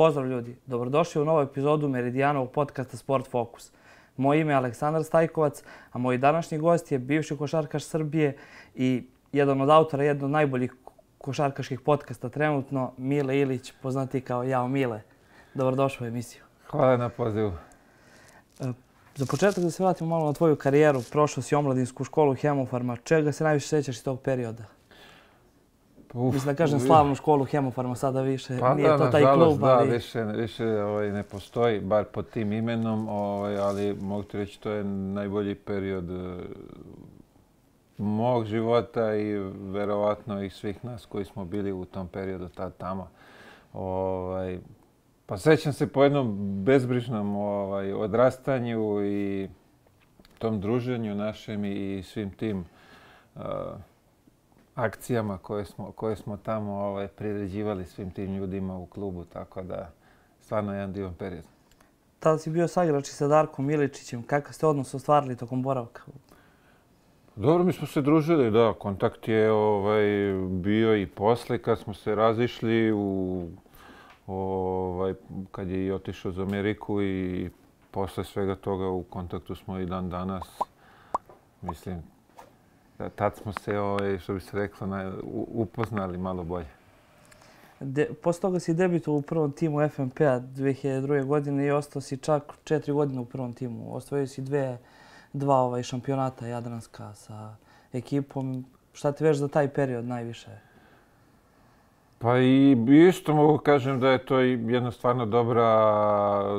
Pozdrav ljudi, dobrodošli u novu epizodu Meridijanovog podcasta Sport Focus. Moje ime je Aleksandar Stajkovac, a moj današnji gost je bivši košarkaš Srbije i jedan od autora jednog od najboljih košarkaških podcasta trenutno, Mile Ilić, poznati kao Jao Mile. Dobrodošao u emisiju. Hvala na pozivu. E, za početak da se vratimo malo na tvoju karijeru. Prošao si omladinsku školu Hemofarma. Čega se najviše sećaš iz tog perioda? Uf, Mislim da kažem slavnu školu Hemofarma sada više. Pa Nije da, to taj klub, da, ali... više, više ovaj, ne postoji, bar pod tim imenom, ovaj, ali mogu ti reći to je najbolji period uh, mog života i verovatno i svih nas koji smo bili u tom periodu tad tamo. Ovaj, pa sećam se po jednom bezbrižnom ovaj, odrastanju i tom druženju našem i svim tim uh, akcijama koje smo, koje smo tamo ovaj, priređivali svim tim ljudima u klubu, tako da stvarno jedan divan period. Tada si bio sagrač sa Darkom Miličićem. Kakav ste odnos ostvarili tokom boravka? Dobro, mi smo se družili, da. Kontakt je ovaj, bio i posle kad smo se razišli u ovaj, kad je i otišao za Ameriku i posle svega toga u kontaktu smo i dan danas. Mislim, tad smo se, ovaj, što bi se reklo, na, upoznali malo bolje. De, posle toga si debitao u prvom timu FNP-a 2002. godine i ostao si čak četiri godine u prvom timu. Osvojio si dve, dva ovaj, šampionata Jadranska sa ekipom. Šta ti veš za taj period najviše? Pa i isto mogu kažem da je to jedna stvarno dobra,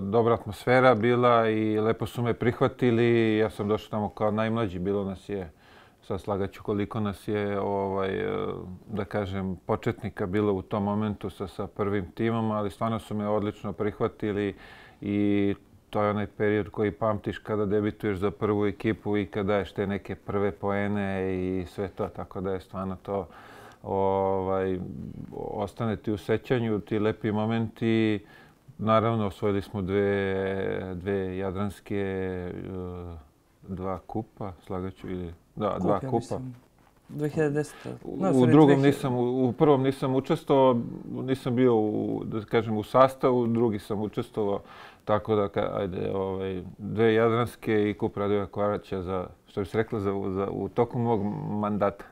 dobra atmosfera bila i lepo su me prihvatili. Ja sam došao tamo kao najmlađi, bilo nas je, sad slagaću koliko nas je, ovaj, eh, da kažem, početnika bilo u tom momentu sa, sa prvim timom, ali stvarno su me odlično prihvatili i to je onaj period koji pamtiš kada debituješ za prvu ekipu i kada daješ te neke prve poene i sve to, tako da je stvarno to ovaj, ostane ti u sećanju, ti lepi momenti. Naravno, osvojili smo dve, dve jadranske, eh, dva kupa, slagaću, ili da, dva kupa. 2010. No, u drugom 2000. nisam, u prvom nisam učestvovao, nisam bio u, da kažem, u sastavu, drugi sam učestvovao, tako da, ajde, ovaj, dve jadranske i kup Radova Kvaraća za, što bi se rekla, za, za, u toku mog mandata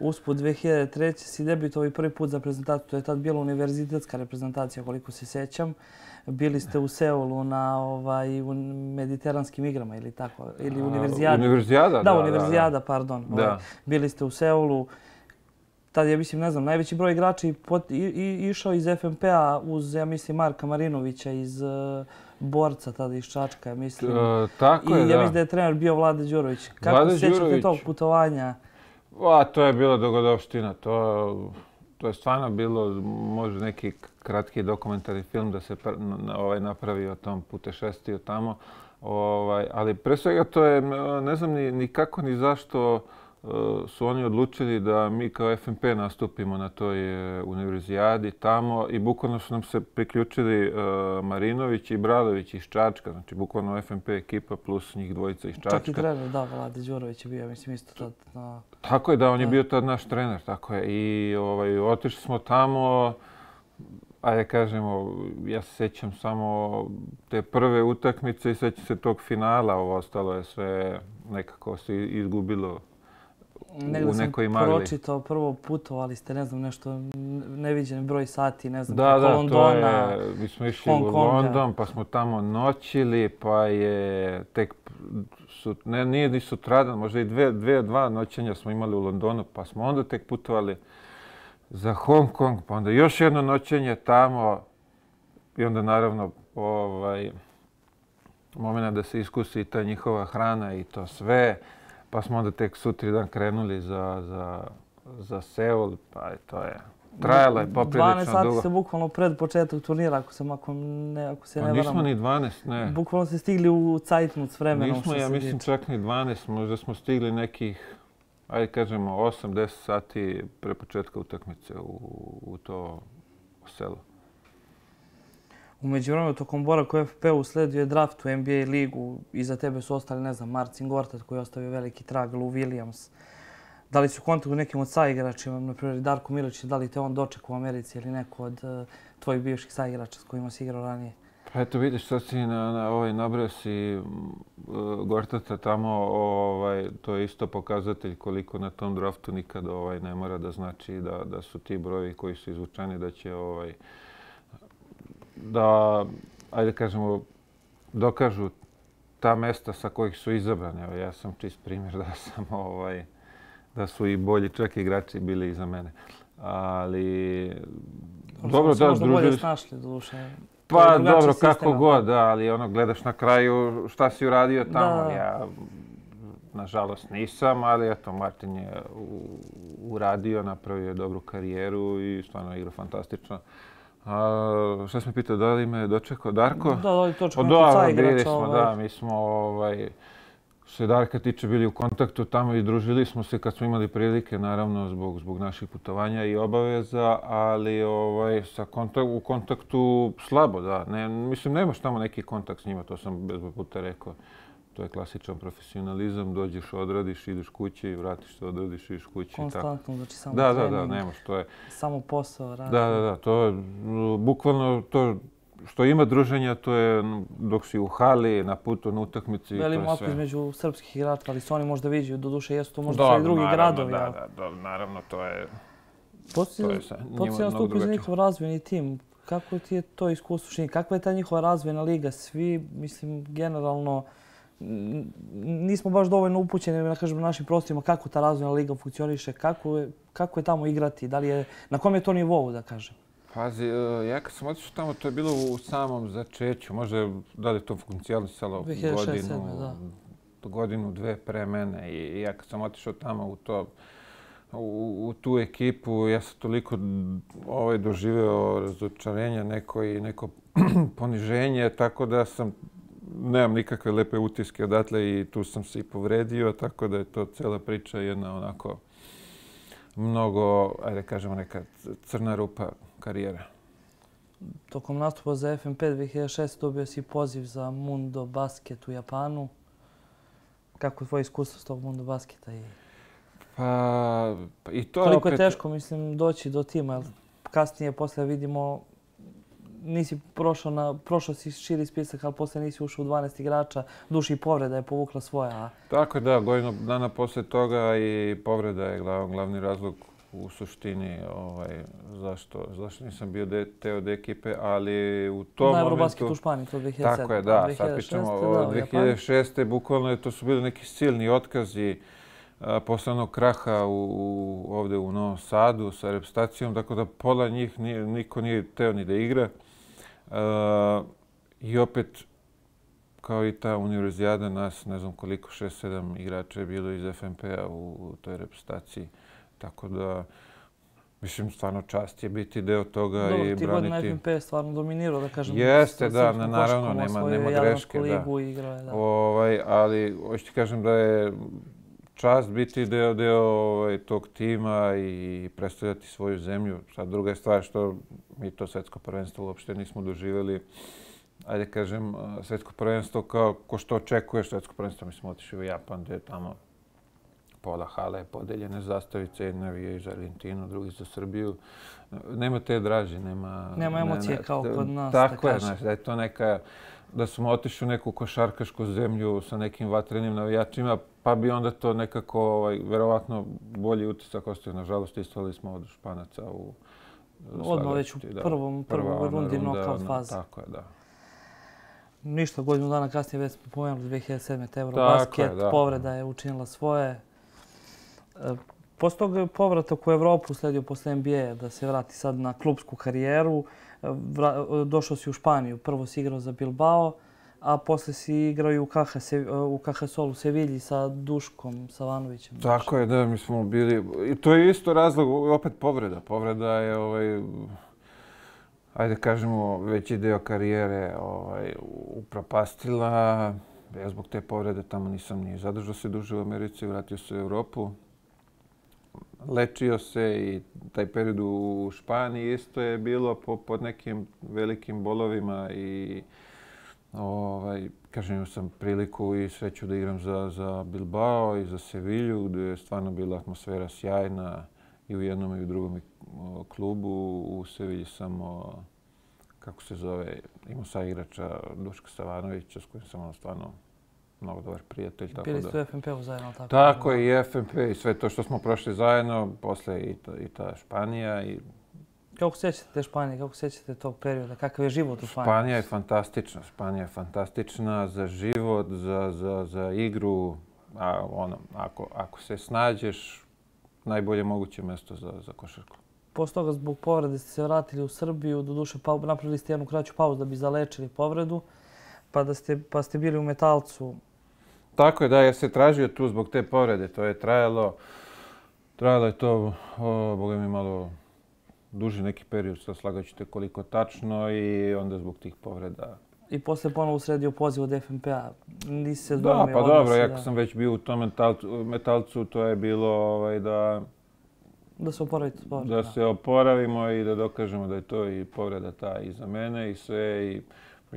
usput 2003. si debitovao i prvi put za prezentaciju. To je tad bila univerzitetska reprezentacija, koliko se sećam. Bili ste u Seulu na ovaj, u mediteranskim igrama ili tako, ili univerzijada. Univerzijada, da. Da, univerzijada, pardon. Da. Ovaj, bili ste u Seulu. Tad je, mislim, ne znam, najveći broj igrača pot, i, i, išao iz FNP-a uz, ja mislim, Marka Marinovića iz uh, Borca, tada iz Čačka, mislim. Uh, tako je, I ja mislim da je trener bio Vlade Đurović. Kako Vlade se sećate tog putovanja? A, to je bilo dogodovština. To, to je stvarno bilo možda neki kratki dokumentarni film da se ovaj napravi o tom putešestiju tamo. Ovaj, ali pre svega to je, ne znam ni, ni kako ni zašto, su oni odlučili da mi kao FNP nastupimo na toj e, univerzijadi tamo i bukvalno su nam se priključili e, Marinović i Bradović iz Čačka, znači bukvalno FNP ekipa plus njih dvojica iz Čačka. Čak i trener, da, Vlade Đurović je bio, mislim isto tad. Na... Tako je, da, on je bio tad naš trener, tako je. I ovaj, otišli smo tamo, ajde kažemo, ja se sećam samo te prve utakmice i sećam se tog finala, ovo ostalo je sve nekako se izgubilo Negdje u nekoj magli. pročitao prvo putovali ste, ne znam, nešto neviđen broj sati, ne znam, da, da, Londona, to je, mi smo išli Hong u London, pa smo tamo noćili, pa je tek, su, ne, nije ni sutradan, možda i dve, dve, dva noćenja smo imali u Londonu, pa smo onda tek putovali za Hong Kong, pa onda još jedno noćenje tamo i onda naravno ovaj, momena da se iskusi ta njihova hrana i to sve. Pa smo onda tek sutri dan krenuli za, za, za Seul, pa je to je... Trajalo je poprilično dugo. 12 sati se bukvalno pred početak turnira, ako, sam, ako, ne, ako se pa ne varam. Nismo ni 12, ne. Bukvalno ste stigli u Zeitnut s vremenom. Nismo, ja mislim, diče. čak ni 12. Možda smo stigli nekih, ajde kažemo, 8-10 sati pre početka utakmice u, u to u selu. Umeđu vremenu, tokom boravka u FP usledio je draft u NBA ligu. Iza tebe su ostali, ne znam, Marcin Gortat koji je ostavio veliki trag, Lou Williams. Da li su u kontaktu nekim od saigračima, na primjer Darko Milić, da li te on dočeka u Americi ili neko od uh, tvojih bivših saigrača s kojima si igrao ranije? Pa eto vidiš sad si na, na ovaj nabrao si uh, eh, Gortata tamo, ovaj, to je isto pokazatelj koliko na tom draftu nikad ovaj, ne mora da znači da, da su ti brojevi koji su izvučani da će ovaj, da, ajde kažemo, dokažu ta mesta sa kojih su izabrani. Evo, ja sam čist primjer da sam ovaj, da su i bolji čak igrači bili iza mene. Ali, dobro, da, družili... Bolje snašli, duše. Pa dobro, kako god, da, ali ono, gledaš na kraju šta si uradio tamo. Da. Ja, nažalost, nisam, ali eto, Martin je uradio, napravio je dobru karijeru i stvarno igra fantastično. A, šta smo pitao, da li me dočekao Darko? Da, da li točka pa, nekog bili smo, ovaj. da, mi smo, ovaj, se Darka tiče, bili u kontaktu tamo i družili smo se kad smo imali prilike, naravno, zbog, zbog naših putovanja i obaveza, ali ovaj, sa kontakt, u kontaktu slabo, da. Ne, mislim, nemaš tamo neki kontakt s njima, to sam bez puta rekao. To je klasičan profesionalizam, dođeš, odradiš, ideš kući, vratiš se, odradiš, ideš kući. Konstantno, znači samo da, trening. Da, da, nemaš, to je... Samo posao, radi. Da, da, da, to je bukvalno to što ima druženja, to je dok si u hali, na putu, na utakmici. To je sve. između srpskih igrača, ali su oni možda viđaju, do duše jesu to možda i drugi gradovi. Da, da, da, naravno, to je... Poslije nastupi za njihov razvojni tim. Kako ti je to iskustvo? Kakva je ta njihova razvojna liga? Svi, mislim, generalno, nismo baš dovoljno upućeni na kažem našim prostorima kako ta razvojna liga funkcioniše, kako je, kako je tamo igrati, da li je na kom je to nivou da kažem. Pazi, e, ja kad sam otišao tamo, to je bilo u samom začeću, možda da li to funkcionisalo godinu, da. godinu, dve pre mene. I ja kad sam otišao tamo u to, u, u tu ekipu, ja sam toliko ovaj, doživeo razočarenja neko i neko poniženje, tako da sam nemam nikakve lepe utiske odatle i tu sam se i povredio, tako da je to cela priča jedna onako mnogo, ajde kažemo, neka crna rupa karijera. Tokom nastupa za FNP 2006 dobio si poziv za Mundo Basket u Japanu. Kako je tvoje iskustvo s tog Mundo Basketa? I... Pa, pa i to Koliko opet... je teško, mislim, doći do tima. Kasnije, posle vidimo nisi prošao, na, prošao si širi spisak, ali posle nisi ušao u 12 igrača. Duši povreda je povukla svoja. Tako je, da. Godinu dana posle toga i povreda je glav, glavni razlog u suštini ovaj, zašto, zašto nisam bio de, teo od ekipe, ali u tom momentu... Na u Španiji, to 2007. Tako je, da. 2006, sad pričamo o 2006. Bukvalno je to su bili neki silni otkazi posle onog kraha u, u, ovde u Novom Sadu sa repstacijom, tako da pola njih nije, niko nije teo ni da igra. I opet, kao i ta univerzijada, nas, ne znam koliko, šest, sedam igrača je bilo iz FNP-a u, toj reprezentaciji. Tako da, mislim, stvarno čast je biti deo toga Dobro, i braniti. Dobro, ti godina FNP je stvarno dominirao, da kažem. Jeste, da, na, naravno, nema, nema greške. Da. Igrao, da. Ovaj, ali, hoću ti kažem da je čast biti deo, deo ovaj, tog tima i predstavljati svoju zemlju. Sad, druga je stvar što mi to svetsko prvenstvo uopšte nismo doživjeli. Ajde kažem, svetsko prvenstvo kao ko što očekuješ svetsko prvenstvo. Mi smo otišli u Japan, gdje je tamo pola hale podeljene zastavice, jedna vije za Argentinu, drugi za Srbiju. Nema te draži, nema... Nema emocije ne, kao kod nas, tako da je, znaš, da je to neka... Da smo otišli u neku košarkašku zemlju sa nekim vatrenim navijačima, pa bi onda to nekako, ovaj, verovatno, bolji utisak ostaje. Nažalost, istali smo od Španaca u... Odmah već u prvom, prvom rundi knockout faze. Tako je, da. Ništa, godinu dana kasnije već smo pomenuli 2007. te Eurobasket, povreda je učinila svoje. E, posle toga je povratak u Evropu sledio posle NBA da se vrati sad na klubsku karijeru. E, došao si u Španiju, prvo si igrao za Bilbao a posle si igrao i u KH, e, u KH Solu Sevilji sa Duškom Savanovićem. Znači. Tako je, da, mi smo bili... I to je isto razlog, opet povreda. Povreda je, ovaj, ajde kažemo, veći deo karijere ovaj, upropastila. Ja zbog te povrede tamo nisam ni zadržao se duže u Americi, vratio se u Europu. Lečio se i taj period u Španiji isto je bilo po, pod nekim velikim bolovima i Ovaj, kažem, imao sam priliku i sreću da igram za, za Bilbao i za Sevilju, gdje je stvarno bila atmosfera sjajna i u jednom i u drugom klubu. U Sevilji sam, kako se zove, imao sa igrača Duška Savanovića, s kojim sam ono stvarno mnogo dobar prijatelj. Tako Bili ste u FNP-u zajedno, tako? Tako je, i FNP i sve to što smo prošli zajedno, posle i, to, i ta Španija. I... Kako sjećate te Španije, kako sjećate tog perioda, kakav je život u Španiji? Španija je fantastična, Španija je fantastična za život, za, za, za igru. A, ono, ako, ako se snađeš, najbolje moguće mjesto za, za košarku. Posle toga, zbog povrede, ste se vratili u Srbiju, do duše pa, napravili ste jednu kraću pauzu da bi zalečili povredu, pa, da ste, pa ste bili u metalcu Tako je, da, ja se tražio tu zbog te povrede. To je trajalo, trajalo je to, o, boga mi malo duži neki period, sad slagat ćete koliko tačno i onda zbog tih povreda. I posle ponovo sredio poziv od FNP-a. Nisi se Da, pa dobro, ja sam već bio u tom metalcu, metalcu, to je bilo ovaj, da... Da se oporavite povreda. Da se oporavimo i da dokažemo da je to i povreda ta i za mene i sve. I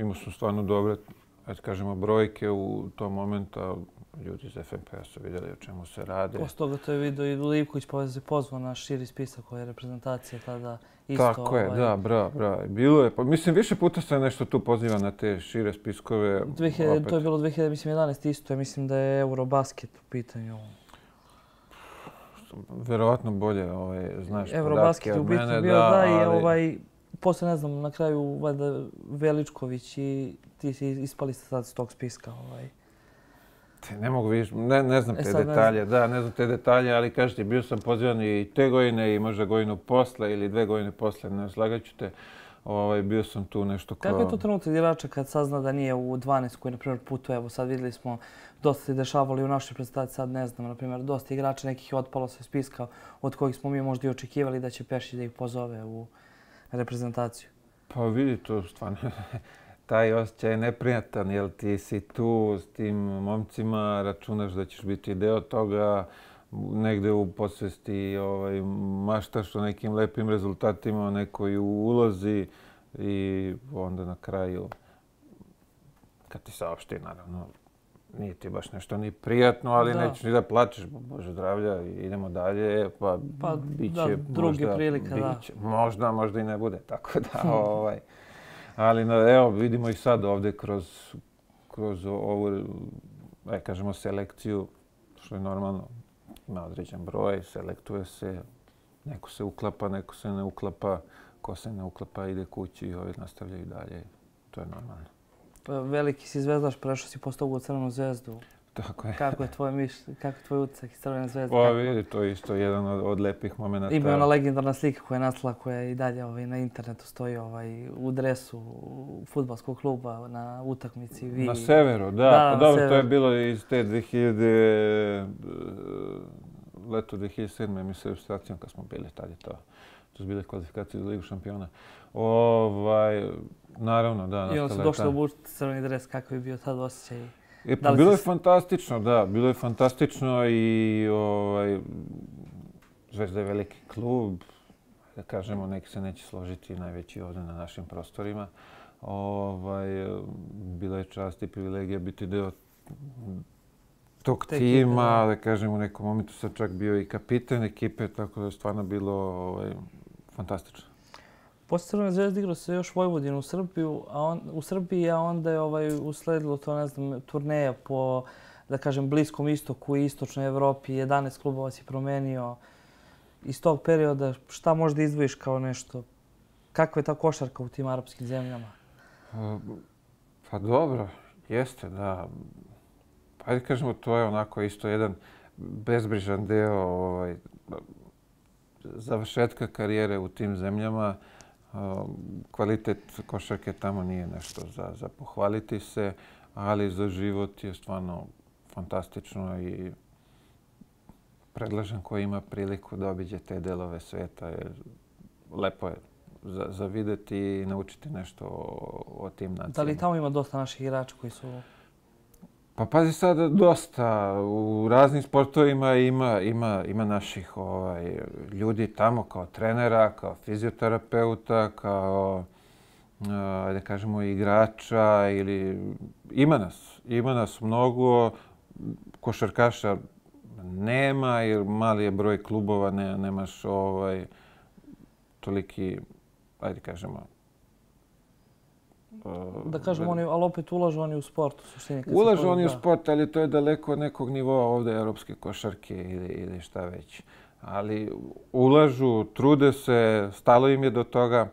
imao sam stvarno dobre ajde kažemo, brojke u tom momentu, ljudi iz FNP-a su vidjeli o čemu se radi. Posle toga to je vidio i Livković pa se pozvao na širi spisak koje je reprezentacija tada isto. Tako je, ovaj... da, bra, bra. Bilo je, pa, mislim, više puta se nešto tu poziva na te šire spiskove. 2000, opet. To je bilo 2011. isto, ja mislim da je Eurobasket u pitanju. Verovatno bolje ovaj, znaš Eurobasket podatke od mene. Eurobasket u pitanju bio, da, da i ovaj, posle, ne znam, na kraju valjda Veličković i ti si ispali ste sad s tog spiska. Ovaj. Te, ne mogu vidiš, ne, ne znam e, te detalje, ne znam. da, ne znam te detalje, ali kažete, bio sam pozivan i te godine i možda godinu posle ili dve godine posle, ne slagaću te. Ovaj, bio sam tu nešto kao... Kako je to trenutak igrača kad sazna da nije u 12 koji, na primjer, putu, evo sad videli smo, dosta se dešavali u našoj predstavci, sad ne znam, na primjer, dosta igrača nekih je otpalo sa spiska od kojih smo mi možda i očekivali da će Pešić da ih pozove u reprezentaciju. Pa vidi to stvarno, taj osjećaj je neprijatan, jer ti si tu s tim momcima, računaš da ćeš biti deo toga, negde u posvesti ovaj, maštaš o nekim lepim rezultatima, o nekoj ulozi i onda na kraju, kad ti saopšti, naravno, nije ti baš nešto ni prijatno, ali da. nećeš ni da plačeš, Bože zdravlja, idemo dalje, pa, pa bit će da, drugi možda, prilika, biće, da. možda, možda i ne bude, tako da, ovaj, ali no, evo, vidimo i sad ovde kroz, kroz ovu, aj kažemo, selekciju, što je normalno, ima određen broj, selektuje se, neko se uklapa, neko se ne uklapa, ko se ne uklapa ide kući i ovi nastavljaju dalje, to je normalno. Pa veliki si zvezdaš, prešao si postao u Crvenu zvezdu. Tako je. Kako je tvoj mišljenje, kako je tvoj utisak iz Crvene zvezde? Pa vidi, to je isto jedan od, od lepih momenta. Ima ona legendarna slika koja je nastala, koja je i dalje ovaj, na internetu stoji ovaj, u dresu futbalskog kluba na utakmici. Vi... Na severu, da. da pa dobro, to je bilo iz te 2000, leto 2007. mi se ilustracijom kad smo bili tad je to. To su bile kvalifikacije za Ligu šampiona. Ovaj, naravno, da. I onda su došli obučiti crveni dres, kako je bio tad osjećaj? E, pa bilo je fantastično, da. Bilo je fantastično i ovaj, Zvezda je veliki klub. Da kažemo, neki se neće složiti najveći ovdje na našim prostorima. Ovaj, bila je čast i privilegija biti deo tog Te tima, da kažem, u nekom momentu sam čak bio i kapitan ekipe, tako da je stvarno bilo ovaj, fantastično. Posle Crvene zvezde igrao se još Vojvodinu u Srbiju, a on, u Srbiji, a onda je ovaj, usledilo to, ne znam, turneja po, da kažem, Bliskom istoku i istočnoj Evropi. 11 klubova si promenio. Iz tog perioda šta možda izdvojiš kao nešto? Kakva je ta košarka u tim arapskim zemljama? Pa, pa dobro, jeste, da. Pa ajde kažemo, to je onako isto jedan bezbrižan deo ovaj, završetka karijere u tim zemljama kvalitet košarke tamo nije nešto za, za pohvaliti se, ali za život je stvarno fantastično i predlažem ko ima priliku da obiđe te delove sveta. Je, lepo je za, za videti i naučiti nešto o, o tim nacijama. Da li tamo ima dosta naših igrača koji su Pa pazi sad dosta. U raznim sportovima ima, ima, ima naših ovaj, ljudi tamo kao trenera, kao fizioterapeuta, kao eh, ajde kažemo, igrača ili ima nas, ima nas mnogo košarkaša nema jer mali je broj klubova, ne, nemaš ovaj toliki, ajde kažemo, Da kažemo, oni, ali opet ulažu oni u sport, u suštini. Ulažu oni u sport, ali to je daleko od nekog nivoa ovde europske košarke ili, ili šta već. Ali ulažu, trude se, stalo im je do toga.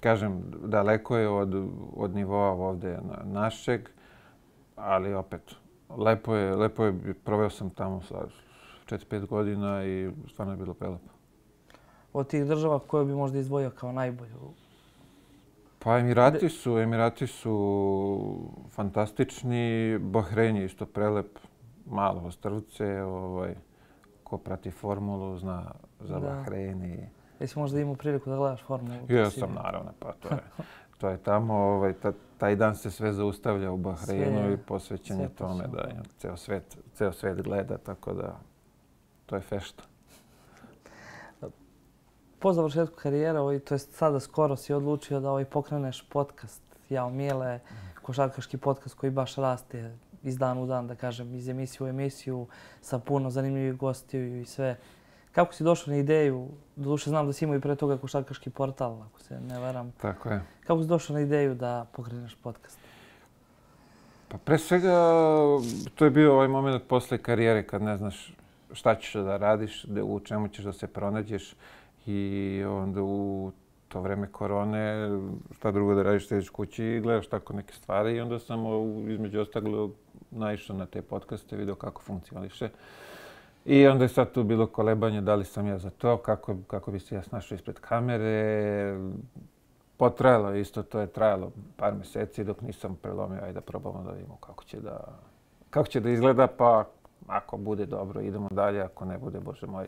Kažem, daleko je od, od nivoa ovde našeg, ali opet, lepo je, lepo je, proveo sam tamo sa 4-5 godina i stvarno je bilo prelepo. Od tih država koje bi možda izdvojio kao najbolju Pa Emirati su, Emirati su fantastični, Bahrein je isto prelep, malo ostrvce, ovaj, ko prati formulu zna za da. Bahrein i... Jesi možda imao priliku da gledaš formulu? Ja sam, naravno, pa to je, to je tamo, ovaj, ta, taj dan se sve zaustavlja u Bahreinu sve, i posvećen je tome da je, ceo, svet, ceo svet gleda, tako da to je fešta po završetku karijera, ovaj, to jest sada skoro si odlučio da ovaj pokreneš podcast Jao Mijele, košarkaški podcast koji baš raste iz dan u dan, da kažem, iz emisiju u emisiju, sa puno zanimljivih gostiju i sve. Kako si došao na ideju, doduše znam da si imao i pre toga košarkaški portal, ako se ne varam. Tako je. Kako si došao na ideju da pokreneš podcast? Pa pre svega, to je bio ovaj moment posle karijere kad ne znaš šta ćeš da radiš, u čemu ćeš da se pronađeš i onda u to vreme korone, šta drugo da radiš, sediš kući i gledaš tako neke stvari i onda sam između ostalog naišao na te podcaste, video kako funkcioniše. I onda je sad tu bilo kolebanje da li sam ja za to, kako, kako bi se ja snašao ispred kamere. Potrajalo je isto, to je trajalo par mjeseci dok nisam prelomio, ajde da probamo da vidimo kako će da, kako će da izgleda, pa ako bude dobro idemo dalje, ako ne bude, bože moj.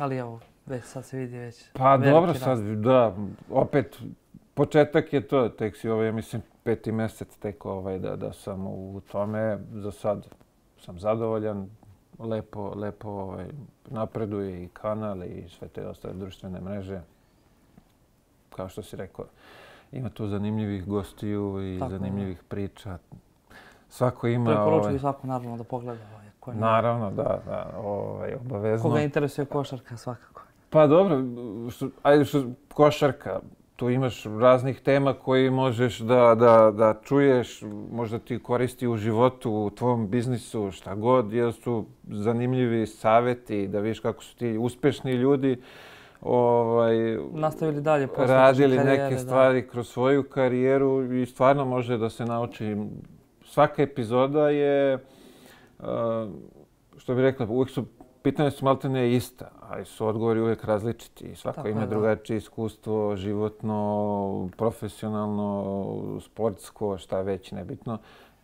Ali evo, Već sad se vidi već. Pa dobro sad, da, opet početak je to, tek si ovaj, mislim, peti mjesec tek ovaj, da, da sam u tome. Za sad sam zadovoljan, lepo, lepo ovaj, napreduje i kanal i sve te ostale društvene mreže. Kao što si rekao, ima tu zanimljivih gostiju i Tako zanimljivih priča. Svako ima... Preporučujem ovaj... svako naravno da pogleda ovaj. Naravno, da, da, ovaj, obavezno. Koga interesuje košarka svakako. Pa dobro, što, ajde što, košarka, tu imaš raznih tema koji možeš da, da, da čuješ, možda ti koristi u životu, u tvom biznisu, šta god, jer su zanimljivi saveti, da vidiš kako su ti uspešni ljudi ovaj, nastavili dalje posle radili karijere, neke stvari da. kroz svoju karijeru i stvarno može da se nauči. Svaka epizoda je, što bih rekla, uvijek su pitanja su malo ne ista, ali su odgovori uvijek različiti. Svako Tako ima drugačije iskustvo, životno, profesionalno, sportsko, šta već, nebitno.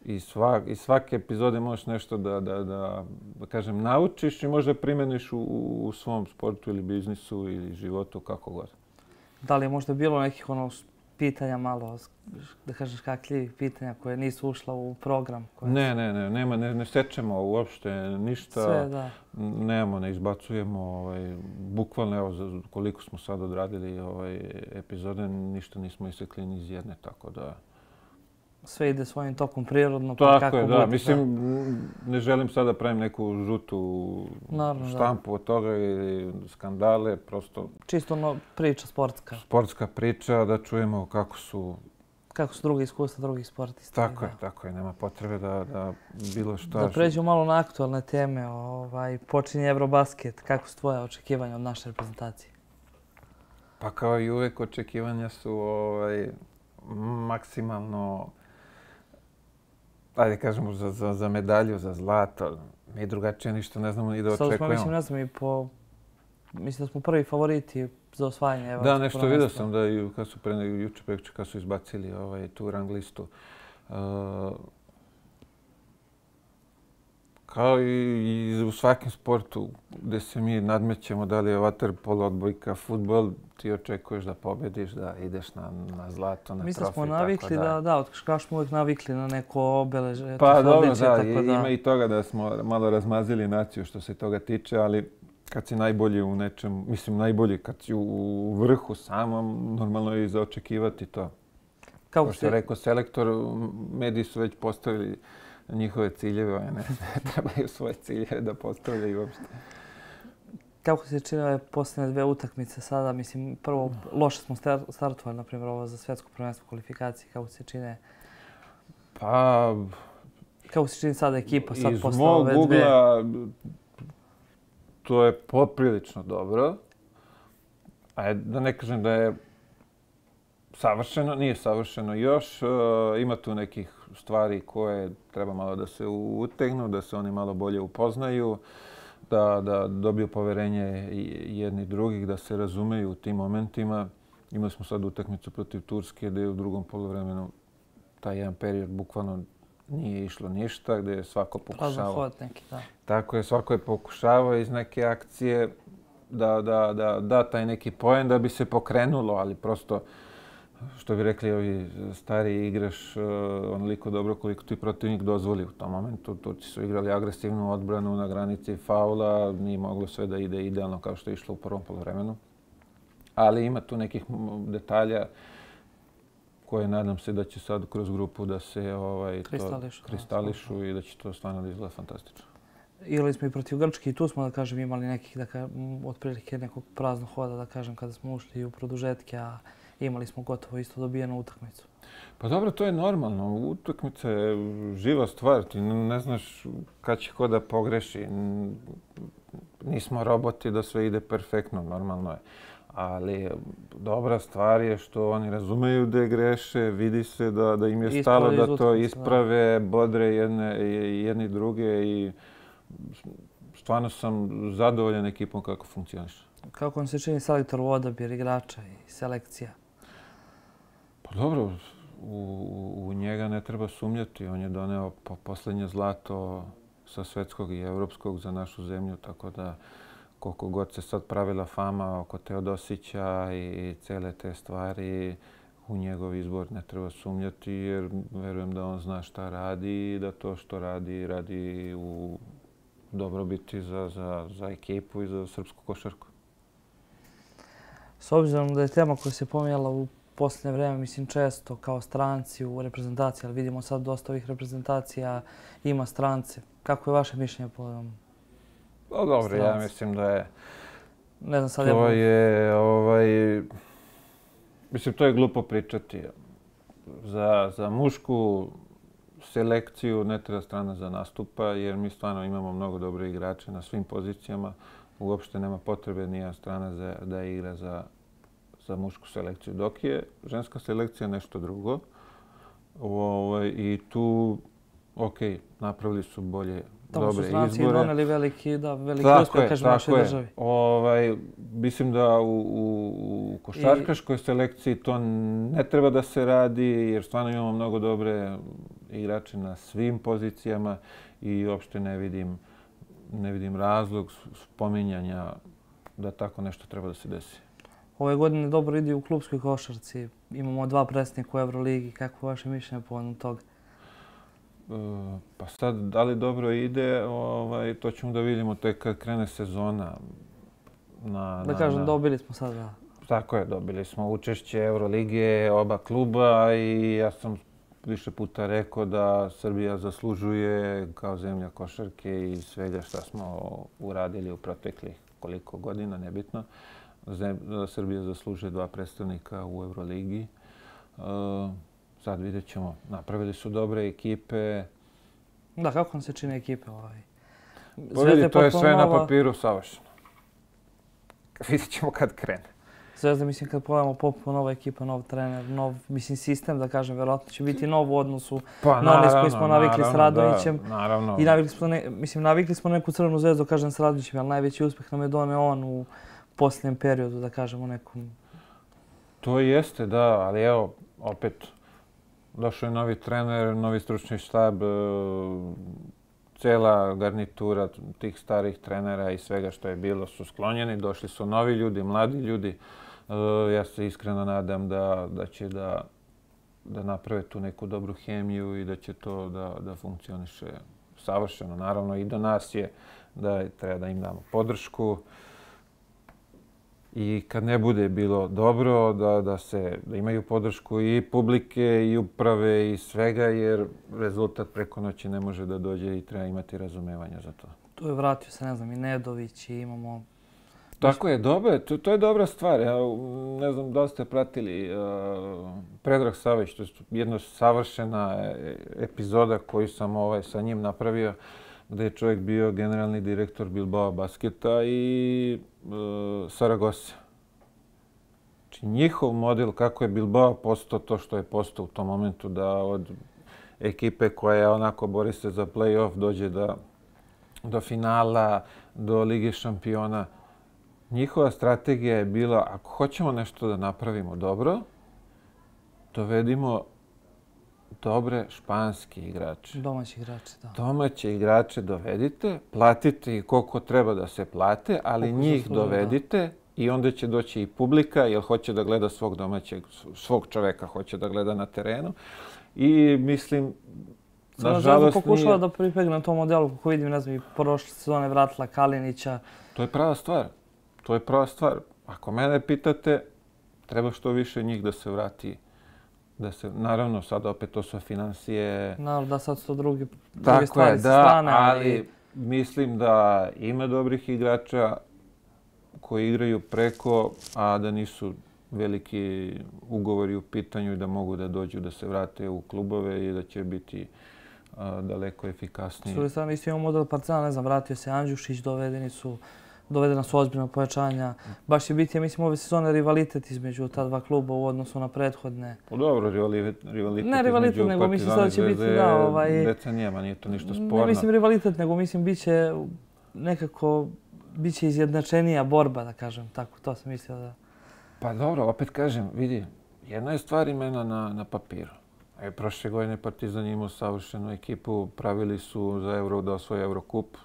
I, svak, i svake epizode možeš nešto da, da, da, da kažem, naučiš i možda primeniš u, u svom sportu ili biznisu ili životu, kako god. Da li je možda bilo nekih ono pitanja malo, da kažeš kakljivih pitanja koje nisu ušla u program? Koje ne, ne, ne, nema, ne, ne sečemo uopšte ništa. Sve, da. Nemamo, ne izbacujemo. Ovaj, bukvalno, evo, koliko smo sad odradili ovaj, epizode, ništa nismo isekli ni iz jedne, tako da sve ide svojim tokom prirodno. Pa Tako je, da. Mislim, ne želim sada da pravim neku žutu Naravno, štampu da. od toga ili skandale, prosto... Čisto ono priča sportska. Sportska priča, da čujemo kako su... Kako su drugi iskustva drugih sportista. Tako je, tako je. Nema potrebe da, da bilo što... Da pređemo malo na aktualne teme. Ovaj, počinje Eurobasket. Kako su tvoje očekivanja od naše reprezentacije? Pa kao i uvek očekivanja su ovaj, maksimalno ajde kažemo, za, za, za medalju, za zlato. Mi drugačije ništa ne znamo ni da očekujemo. Sada smo, mislim, ne znam, i po... Mislim da smo prvi favoriti za osvajanje. Evo, da, nešto vidio sam da i kad su pre juče prekče kad su izbacili ovaj, tu rang listu. Uh, kao i, i u svakom sportu gdje se mi nadmećemo, da li je vaterpolo, odbojka, futbol, ti očekuješ da pobediš, da ideš na, na zlato, na mi trofi. Mi smo navikli da, da, da od smo uvijek navikli na neko obeleže. Pa dobro, odliče, da, tako da, ima i toga da smo malo razmazili naciju što se toga tiče, ali kad si najbolji u nečem, mislim najbolji kad si u vrhu samom, normalno je i za očekivati to. Kao što je rekao selektor, mediji su već postavili njihove ciljeve, a ne trebaju svoje ciljeve da postavljaju uopšte. Kako se čini ove posljednje dve utakmice sada? Mislim, prvo, loše smo star- startovali, na primjer, ovo za svjetsko prvenstvo kvalifikacije. Kako se čine? Pa, Kako se čini sada ekipa sad iz posle mog ove dve? ugla to je poprilično dobro. A da ne kažem da je savršeno, nije savršeno još. e, ima tu nekih stvari koje treba malo da se utegnu, da se oni malo bolje upoznaju, da, da dobiju poverenje i jedni drugih, da se razumeju u tim momentima. Imali smo sad utakmicu protiv Turske gdje je u drugom polovremenu taj jedan period bukvalno nije išlo ništa, gdje je svako pokušavao. hod neki, da. Tako je, svako je pokušavao iz neke akcije da da, da, da taj neki poen da bi se pokrenulo, ali prosto što bi rekli ovi stari igraš uh, onoliko dobro koliko ti protivnik dozvoli u tom momentu. Turci su igrali agresivnu odbranu na granici faula, nije moglo sve da ide idealno kao što je išlo u prvom polovremenu. Ali ima tu nekih detalja koje nadam se da će sad kroz grupu da se ovaj, Kristališu, to, da, kristališu i da će to stvarno da izgleda fantastično. Igrali smo i protiv Grčke i tu smo, da kažem, imali nekih, da kažem, otprilike nekog praznog hoda, da kažem, kada smo ušli u produžetke, a imali smo gotovo isto dobijenu utakmicu. Pa dobro, to je normalno. Utakmica je živa stvar. Ti ne znaš kad će ko da pogreši. Nismo roboti da sve ide perfektno, normalno je. Ali dobra stvar je što oni razumeju da greše, vidi se da, da im je stalo da to utakmice, da. isprave, bodre jedne, jedni druge i stvarno sam zadovoljan ekipom kako funkcioniše. Kako vam se čini selektor odabir igrača i selekcija? Pa dobro, u, u- njega ne treba sumnjati. On je doneo po posljednje zlato sa svetskog i evropskog za našu zemlju, tako da koliko god se sad pravila fama oko Teodosića i cele te stvari, u njegov izbor ne treba sumnjati jer verujem da on zna šta radi i da to što radi, radi u dobrobiti za, za, za ekipu i za srpsku košarku. S obzirom da je tema koja se pomijela u posljednje vreme, mislim često kao stranci u reprezentaciji, ali vidimo sad dosta ovih reprezentacija ima strance. Kako je vaše mišljenje po ovom? Pa dobro, ja mislim da je Ne znam sad To ja... je, ovaj, mislim, to je glupo pričati. Za, za mušku selekciju ne treba strana za nastupa, jer mi stvarno imamo mnogo dobre igrače na svim pozicijama. Uopšte nema potrebe nija strana za, da igra za, za mušku selekciju. Dok je ženska selekcija nešto drugo. Ovaj, I tu, ok, napravili su bolje, Tamo su dobre izbore. doneli veliki, da, veliki uspjeh, je, kažem, našoj državi. Ovaj, mislim da u, u, u košarkaškoj selekciji to ne treba da se radi jer stvarno imamo mnogo dobre igrače na svim pozicijama i uopšte ne vidim, ne vidim razlog spominjanja da tako nešto treba da se desi. Ove godine dobro ide u klubskoj košarci. Imamo dva predsjednika u Euroligi. Kako je vaše mišljenje povodom toga? E, Pa sad, da li dobro ide, ovaj, to ćemo da vidimo tek kad krene sezona. Na, Da na- kažem, na- dobili smo sada Tako je, dobili smo učešće Euroligije, oba kluba i ja sam više puta rekao da Srbija zaslužuje kao zemlja košarke i svega šta smo uradili u proteklih koliko godina, nebitno. Zem- Srbija zaslužuje dva predstavnika u Euroligi. E, sad vidjet ćemo. Napravili su dobre ekipe. Da, kako vam se čini ekipe ovaj? Pa to je sve na papiru savršeno. Vidjet ćemo kad krene. Zvezda, mislim, kad pogledamo potpuno nova ekipa, nov trener, nov, mislim, sistem, da kažem, vjerojatno će biti nov u odnosu Pa, Na one s koji smo navikli s Radovićem. Da, naravno. I navikli smo, ne, mislim, navikli smo neku crvenu zvezdu, kažem, s Radovićem, ali najveći uspjeh nam je doneo on u posljednjem periodu, da kažemo, nekom... To jeste, da, ali evo, opet, došao je novi trener, novi stručni štab, e, cela garnitura tih starih trenera i svega što je bilo su sklonjeni, došli su novi ljudi, mladi ljudi. E, ja se iskreno nadam da, da će da, da naprave tu neku dobru hemiju i da će to da, da funkcioniše savršeno. Naravno i do nas je da treba da im damo podršku i kad ne bude bilo dobro, da, da, se, da imaju podršku i publike i uprave i svega, jer rezultat preko noći ne može da dođe i treba imati razumevanja za to. Tu je vratio se, ne znam, i Nedović i imamo... Tako je, dobro, to, to je dobra stvar. Ja, ne znam da li ste pratili uh, Predrag Savić, to je jedna savršena e, epizoda koju sam ovaj, sa njim napravio, gdje je čovjek bio generalni direktor Bilbao basketa i uh, Saragossa. Znači, njihov model, kako je Bilbao postao to što je postao u tom momentu, da od ekipe koja je onako bori se za play-off dođe da, do finala, do Lige šampiona. Njihova strategija je bila, ako hoćemo nešto da napravimo dobro, dovedimo dobre španske igrače. Domaći igrače, da. Domaće igrače dovedite, platite i koliko treba da se plate, ali koliko njih dovedite da. i onda će doći i publika, jer hoće da gleda svog domaćeg, svog čoveka hoće da gleda na terenu. I mislim, Sada nažalost nije... pokušala da pripegne tom modelu, kako vidim, ne znam, i prošle sezone vratila Kalinića. To je prava stvar. To je prava stvar. Ako mene pitate, treba što više njih da se vrati da se, naravno, sad opet to su financije. Naravno, da sad su drugi, druge Tako stvari je, da, strane, ali... ali mislim da ima dobrih igrača koji igraju preko, a da nisu veliki ugovori u pitanju i da mogu da dođu da se vrate u klubove i da će biti a, daleko efikasniji. Sve sam isto imamo model Partizana, ne znam, vratio se Andžušić, dovedeni su dovedena su ozbiljna pojačanja. Baš će biti, ja mislim, ove sezone rivalitet između ta dva kluba u odnosu na prethodne. Pa dobro, rivalitet, rivalitet ne rivalitet, nego mislim sada će biti, da, ovaj... Decenijama, nije to ništa sporno. Ne mislim rivalitet, nego mislim bit će nekako, bit će izjednačenija borba, da kažem, tako, to sam mislio da... Pa dobro, opet kažem, vidi, jedna je stvar imena na, na papiru. E, prošle godine Partizan imao savršenu ekipu, pravili su za Euro da osvoje Eurokup,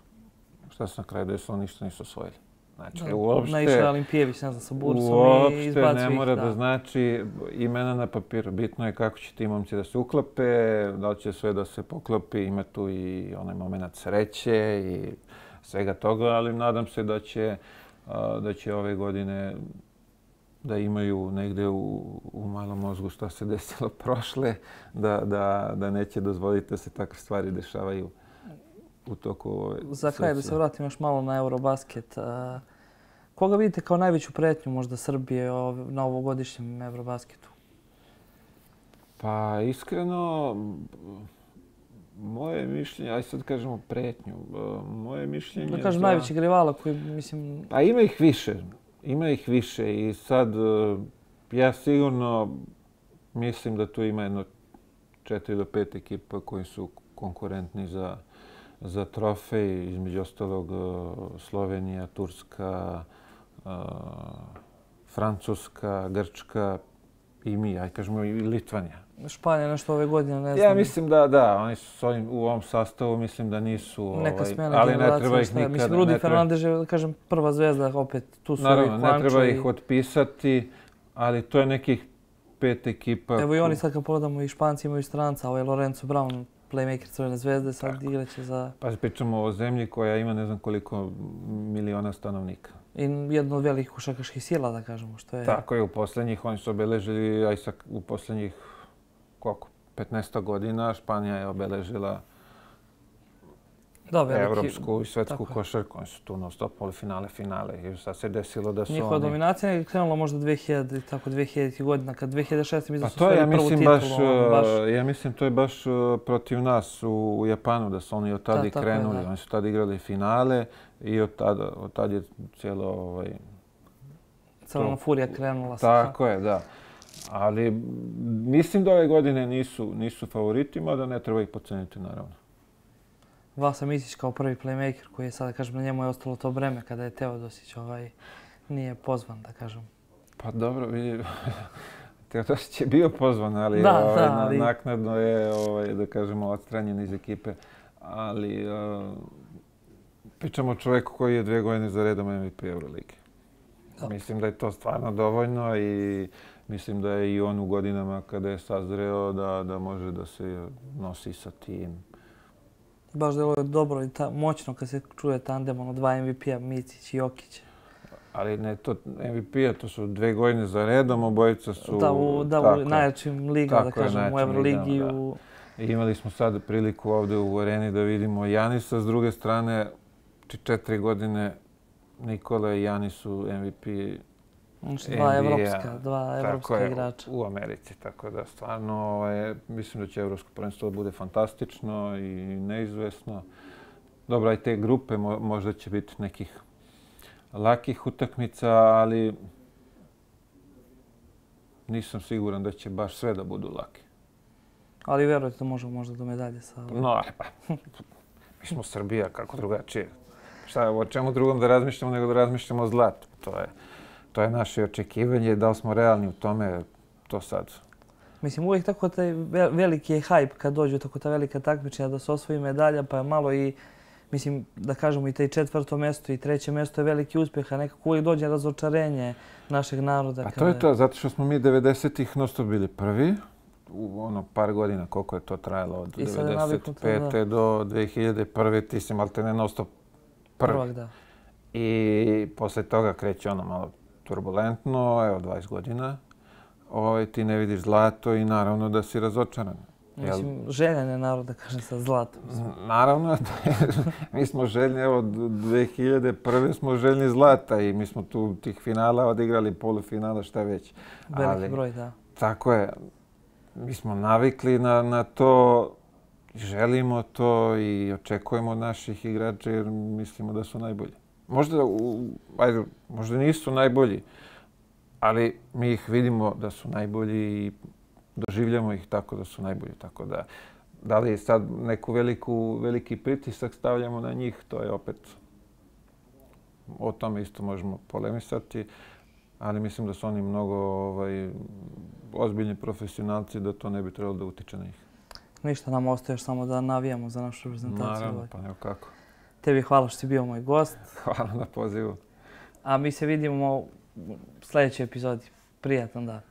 šta se na kraju desilo, ništa nisu osvojili. Znači, da, uopšte... Naišao Olimpijević, ne znam, sa Bursom i izbacio ne mora da. da znači imena na papiru. Bitno je kako će ti momci da se uklope, da li će sve da se poklopi, ima tu i onaj moment sreće i svega toga, ali nadam se da će, da će ove godine da imaju negde u, u malom mozgu što se desilo prošle, da, da, da neće dozvoliti da se takve stvari dešavaju u toku ove Za kraj da se vratim još malo na Eurobasket. Koga vidite kao najveću pretnju možda Srbije na ovogodišnjem Eurobasketu? Pa iskreno, moje mišljenje, aj sad kažemo pretnju, moje mišljenje... Da kažem najvećeg rivala koji mislim... Pa ima ih više, ima ih više i sad ja sigurno mislim da tu ima jedno četiri do pet ekipa koji su konkurentni za za trofej, između ostalog e, Slovenija, Turska, e, Francuska, Grčka i mi, aj kažemo i Litvanija. Španija nešto ove godine, ne znam. Ja mislim da, da, oni su ovim, u ovom sastavu, mislim da nisu, Neka ovaj, ali ne treba ih nikada. Mislim, Rudi Fernandez je, kažem, prva zvezda, opet tu su Naravno, ne treba ih otpisati, ali to je nekih pet ekipa. Evo i oni sad kad pogledamo i Španci imaju stranca, ovaj Lorenzo Brown, playmaker Crvene zvezde, sad Tako. igraće za... Pa pričamo o zemlji koja ima ne znam koliko miliona stanovnika. I jedno od velikih košakaških sila, da kažemo, što je... Tako je, u posljednjih, oni su obeležili, sa, u posljednjih, koliko, 15 godina, Španija je obeležila da, veliki, evropsku i svetsku košarku. Oni su tu non stop finale, finale. I sad se desilo da su Njihova oni... dominacija je krenula možda 2000, tako 2000 godina, kad 2006. mislim pa to ja mislim baš, ono, baš... Ja mislim to je baš uh, protiv nas u, u Japanu, da su oni od tada i krenuli. Je, oni su tada igrali finale i od tada, od tada je cijelo... Ovaj, Crvena furija krenula. Tako je, da. Ali mislim da ove godine nisu, nisu favoritima, da ne treba ih poceniti, naravno. Vasa Misić kao prvi playmaker koji je sada, kažem, na njemu je ostalo to breme kada je Teodosić ovaj, nije pozvan, da kažem. Pa dobro, vidi, Teodosić je bio pozvan, ali, da, ovaj, da, ali... naknadno je, ovaj, da kažemo, odstranjen iz ekipe. Ali uh, pričamo o čovjeku koji je dvije godine za redom MVP Eurolike. Mislim da je to stvarno dovoljno i mislim da je i on u godinama kada je sazreo da, da može da se nosi sa tim baš delo je dobro i ta, moćno kad se čuje tandem, ono dva MVP-a, Micić i Jokić. Ali ne to MVP-a, to su dve godine za redom, obojica su... Da, u, da, tako, u najjačim ligama, da kažem, u Euroligi. U... I imali smo sad priliku ovde u areni da vidimo Janisa, s druge strane, četiri godine Nikola i Janis su MVP Znači, dva evropska, dva evropska igrača. U Americi, tako da stvarno ovaj, mislim da će evropsko prvenstvo bude fantastično i neizvesno. Dobro, i te grupe možda će biti nekih lakih utakmica, ali nisam siguran da će baš sve da budu lake. Ali vjerujete da možemo možda do medalje sa... No, pa, mi smo Srbija, kako drugačije. Šta, o čemu drugom da razmišljamo nego da razmišljamo o zlatu? To je, to je naše očekivanje. Da li smo realni u tome, to sad. Mislim, uvijek tako taj veliki je hype kad dođu tako ta velika takmičenja da se osvoji medalja, pa je malo i mislim, da kažemo i taj četvrto mjesto i treće mjesto je veliki uspjeh, a nekako uvijek dođe razočarenje našeg naroda. A to je to, zato što smo mi 90-ih nosto bili prvi, u ono par godina koliko je to trajalo od 95. do 2001. ti si malte ne nosto prvi. Prvak, da. I posle toga kreće ono malo turbulentno, evo 20 godina. Ovaj, ti ne vidiš zlato i naravno da si razočaran. Mislim, željen je narod da kaže sa zlatom. Naravno, mi smo željni, evo, 2001. smo željni zlata i mi smo tu tih finala odigrali, polufinala, šta već. Veliki broj, da. Tako je. Mi smo navikli na, na to, želimo to i očekujemo od naših igrača jer mislimo da su najbolji. Možda, u, ajde, možda nisu najbolji, ali mi ih vidimo da su najbolji i doživljamo ih tako da su najbolji. Tako da, da li sad neku veliku, veliki pritisak stavljamo na njih, to je opet, o tome isto možemo polemisati, ali mislim da su oni mnogo ovaj, ozbiljni profesionalci da to ne bi trebalo da utiče na njih. Ništa nam ostaje samo da navijamo za našu reprezentaciju. Naravno, ovaj. pa evo kako. Tebi hvala što si bio moj gost. Hvala na pozivu. A mi se vidimo u sljedećoj epizodi. Prijatan dan.